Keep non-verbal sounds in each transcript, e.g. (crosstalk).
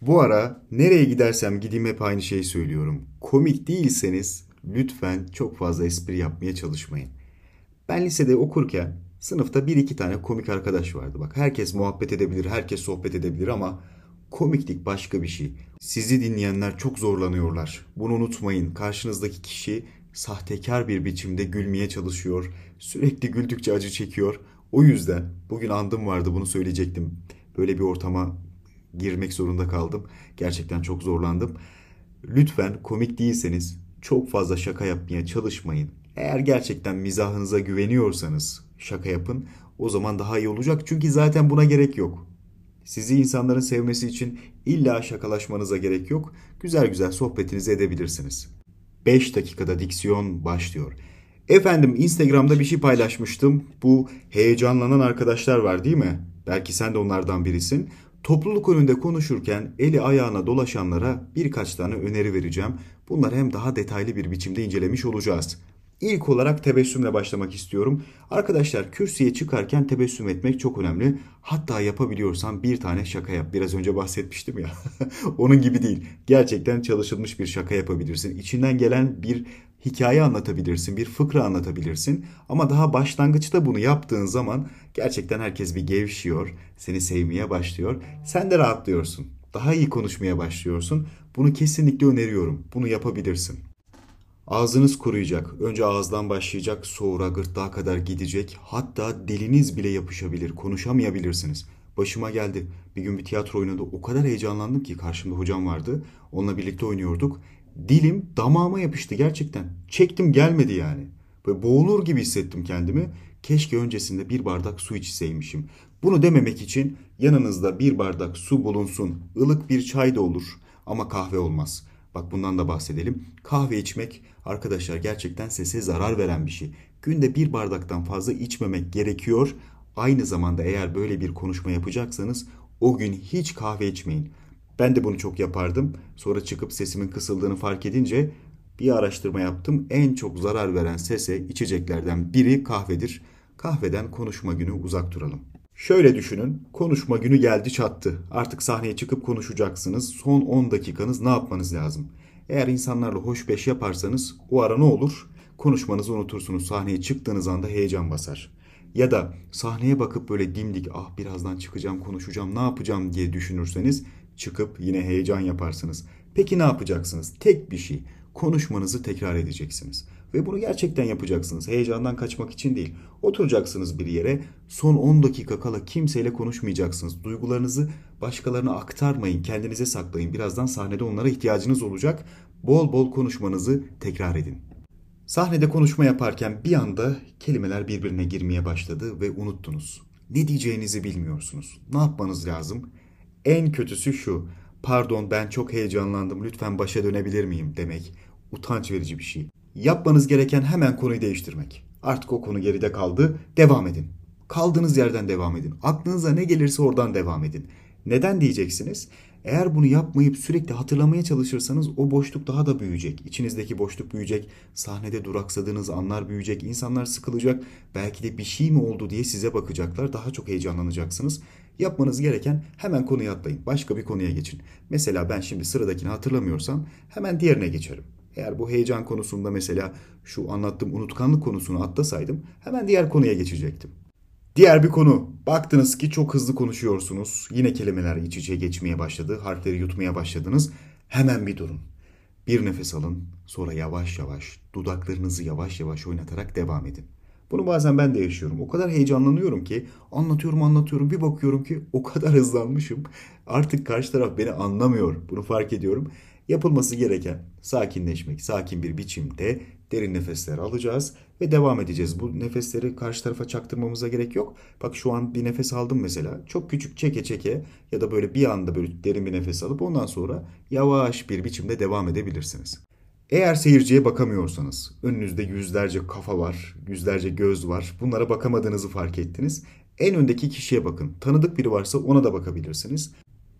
Bu ara nereye gidersem gideyim hep aynı şeyi söylüyorum. Komik değilseniz lütfen çok fazla espri yapmaya çalışmayın. Ben lisede okurken sınıfta bir iki tane komik arkadaş vardı. Bak herkes muhabbet edebilir, herkes sohbet edebilir ama komiklik başka bir şey. Sizi dinleyenler çok zorlanıyorlar. Bunu unutmayın. Karşınızdaki kişi sahtekar bir biçimde gülmeye çalışıyor. Sürekli güldükçe acı çekiyor. O yüzden bugün andım vardı bunu söyleyecektim. Böyle bir ortama girmek zorunda kaldım. Gerçekten çok zorlandım. Lütfen komik değilseniz çok fazla şaka yapmaya çalışmayın. Eğer gerçekten mizahınıza güveniyorsanız şaka yapın. O zaman daha iyi olacak. Çünkü zaten buna gerek yok. Sizi insanların sevmesi için illa şakalaşmanıza gerek yok. Güzel güzel sohbetinizi edebilirsiniz. 5 dakikada diksiyon başlıyor. Efendim Instagram'da bir şey paylaşmıştım. Bu heyecanlanan arkadaşlar var değil mi? Belki sen de onlardan birisin. Topluluk önünde konuşurken eli ayağına dolaşanlara birkaç tane öneri vereceğim. Bunları hem daha detaylı bir biçimde incelemiş olacağız. İlk olarak tebessümle başlamak istiyorum. Arkadaşlar kürsüye çıkarken tebessüm etmek çok önemli. Hatta yapabiliyorsan bir tane şaka yap. Biraz önce bahsetmiştim ya. (laughs) Onun gibi değil. Gerçekten çalışılmış bir şaka yapabilirsin. İçinden gelen bir hikaye anlatabilirsin, bir fıkra anlatabilirsin. Ama daha başlangıçta bunu yaptığın zaman gerçekten herkes bir gevşiyor, seni sevmeye başlıyor. Sen de rahatlıyorsun. Daha iyi konuşmaya başlıyorsun. Bunu kesinlikle öneriyorum. Bunu yapabilirsin. Ağzınız kuruyacak. Önce ağızdan başlayacak, sonra gırtlağa kadar gidecek. Hatta diliniz bile yapışabilir, konuşamayabilirsiniz. Başıma geldi. Bir gün bir tiyatro oynadı. O kadar heyecanlandım ki karşımda hocam vardı. Onunla birlikte oynuyorduk. Dilim damağıma yapıştı gerçekten. Çektim gelmedi yani. Böyle boğulur gibi hissettim kendimi. Keşke öncesinde bir bardak su içseymişim. Bunu dememek için yanınızda bir bardak su bulunsun. Ilık bir çay da olur ama kahve olmaz. Bak bundan da bahsedelim. Kahve içmek arkadaşlar gerçekten sese zarar veren bir şey. Günde bir bardaktan fazla içmemek gerekiyor. Aynı zamanda eğer böyle bir konuşma yapacaksanız o gün hiç kahve içmeyin. Ben de bunu çok yapardım. Sonra çıkıp sesimin kısıldığını fark edince bir araştırma yaptım. En çok zarar veren sese içeceklerden biri kahvedir. Kahveden konuşma günü uzak duralım. Şöyle düşünün, konuşma günü geldi çattı. Artık sahneye çıkıp konuşacaksınız. Son 10 dakikanız ne yapmanız lazım? Eğer insanlarla hoş beş yaparsanız o ara ne olur? Konuşmanızı unutursunuz. Sahneye çıktığınız anda heyecan basar. Ya da sahneye bakıp böyle dimdik ah birazdan çıkacağım konuşacağım ne yapacağım diye düşünürseniz çıkıp yine heyecan yaparsınız. Peki ne yapacaksınız? Tek bir şey. Konuşmanızı tekrar edeceksiniz. Ve bunu gerçekten yapacaksınız. Heyecandan kaçmak için değil. Oturacaksınız bir yere. Son 10 dakika kala kimseyle konuşmayacaksınız. Duygularınızı başkalarına aktarmayın. Kendinize saklayın. Birazdan sahnede onlara ihtiyacınız olacak. Bol bol konuşmanızı tekrar edin. Sahnede konuşma yaparken bir anda kelimeler birbirine girmeye başladı ve unuttunuz. Ne diyeceğinizi bilmiyorsunuz. Ne yapmanız lazım? En kötüsü şu. Pardon ben çok heyecanlandım lütfen başa dönebilir miyim demek. Utanç verici bir şey. Yapmanız gereken hemen konuyu değiştirmek. Artık o konu geride kaldı. Devam edin. Kaldığınız yerden devam edin. Aklınıza ne gelirse oradan devam edin. Neden diyeceksiniz? Eğer bunu yapmayıp sürekli hatırlamaya çalışırsanız o boşluk daha da büyüyecek. İçinizdeki boşluk büyüyecek. Sahnede duraksadığınız anlar büyüyecek. İnsanlar sıkılacak. Belki de bir şey mi oldu diye size bakacaklar. Daha çok heyecanlanacaksınız. Yapmanız gereken hemen konuya atlayın. Başka bir konuya geçin. Mesela ben şimdi sıradakini hatırlamıyorsam hemen diğerine geçerim. Eğer bu heyecan konusunda mesela şu anlattığım unutkanlık konusunu atlasaydım hemen diğer konuya geçecektim. Diğer bir konu. Baktınız ki çok hızlı konuşuyorsunuz. Yine kelimeler iç içe geçmeye başladı. Harfleri yutmaya başladınız. Hemen bir durun. Bir nefes alın. Sonra yavaş yavaş dudaklarınızı yavaş yavaş oynatarak devam edin. Bunu bazen ben de yaşıyorum. O kadar heyecanlanıyorum ki anlatıyorum anlatıyorum bir bakıyorum ki o kadar hızlanmışım. Artık karşı taraf beni anlamıyor. Bunu fark ediyorum. Yapılması gereken sakinleşmek, sakin bir biçimde derin nefesler alacağız ve devam edeceğiz. Bu nefesleri karşı tarafa çaktırmamıza gerek yok. Bak şu an bir nefes aldım mesela. Çok küçük çeke çeke ya da böyle bir anda böyle derin bir nefes alıp ondan sonra yavaş bir biçimde devam edebilirsiniz. Eğer seyirciye bakamıyorsanız, önünüzde yüzlerce kafa var, yüzlerce göz var. Bunlara bakamadığınızı fark ettiniz. En öndeki kişiye bakın. Tanıdık biri varsa ona da bakabilirsiniz.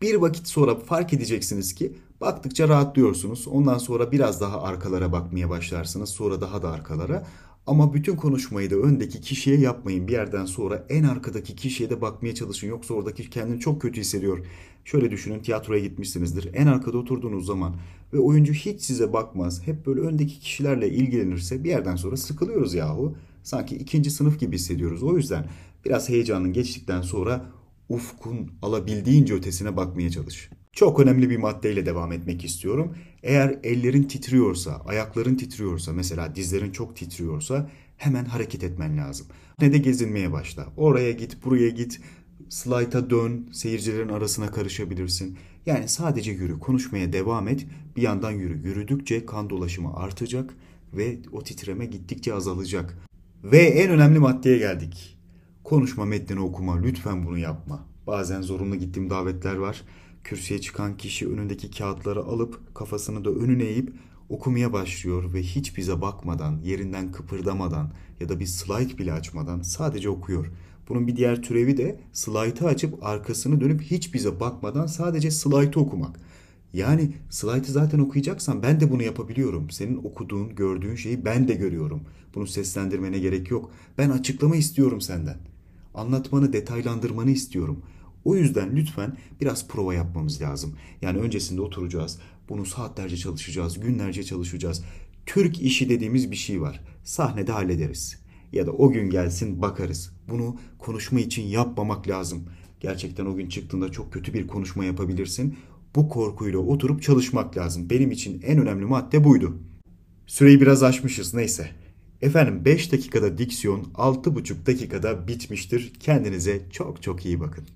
Bir vakit sonra fark edeceksiniz ki baktıkça rahatlıyorsunuz. Ondan sonra biraz daha arkalara bakmaya başlarsınız. Sonra daha da arkalara. Ama bütün konuşmayı da öndeki kişiye yapmayın. Bir yerden sonra en arkadaki kişiye de bakmaya çalışın. Yoksa oradaki kendini çok kötü hissediyor. Şöyle düşünün tiyatroya gitmişsinizdir. En arkada oturduğunuz zaman ve oyuncu hiç size bakmaz. Hep böyle öndeki kişilerle ilgilenirse bir yerden sonra sıkılıyoruz yahu. Sanki ikinci sınıf gibi hissediyoruz. O yüzden biraz heyecanın geçtikten sonra ufkun alabildiğince ötesine bakmaya çalış. Çok önemli bir maddeyle devam etmek istiyorum. Eğer ellerin titriyorsa, ayakların titriyorsa, mesela dizlerin çok titriyorsa hemen hareket etmen lazım. Ne de gezinmeye başla. Oraya git, buraya git, slayta dön, seyircilerin arasına karışabilirsin. Yani sadece yürü, konuşmaya devam et. Bir yandan yürü. Yürüdükçe kan dolaşımı artacak ve o titreme gittikçe azalacak. Ve en önemli maddeye geldik. Konuşma metnini okuma. Lütfen bunu yapma. Bazen zorunlu gittiğim davetler var. Kürsüye çıkan kişi önündeki kağıtları alıp kafasını da önüne eğip okumaya başlıyor ve hiç bize bakmadan, yerinden kıpırdamadan ya da bir slide bile açmadan sadece okuyor. Bunun bir diğer türevi de slaytı açıp arkasını dönüp hiç bize bakmadan sadece slaytı okumak. Yani slaytı zaten okuyacaksan ben de bunu yapabiliyorum. Senin okuduğun, gördüğün şeyi ben de görüyorum. Bunu seslendirmene gerek yok. Ben açıklama istiyorum senden. Anlatmanı, detaylandırmanı istiyorum. O yüzden lütfen biraz prova yapmamız lazım. Yani öncesinde oturacağız. Bunu saatlerce çalışacağız, günlerce çalışacağız. Türk işi dediğimiz bir şey var. Sahnede hallederiz. Ya da o gün gelsin bakarız. Bunu konuşma için yapmamak lazım. Gerçekten o gün çıktığında çok kötü bir konuşma yapabilirsin. Bu korkuyla oturup çalışmak lazım. Benim için en önemli madde buydu. Süreyi biraz aşmışız neyse. Efendim 5 dakikada diksiyon 6,5 dakikada bitmiştir. Kendinize çok çok iyi bakın.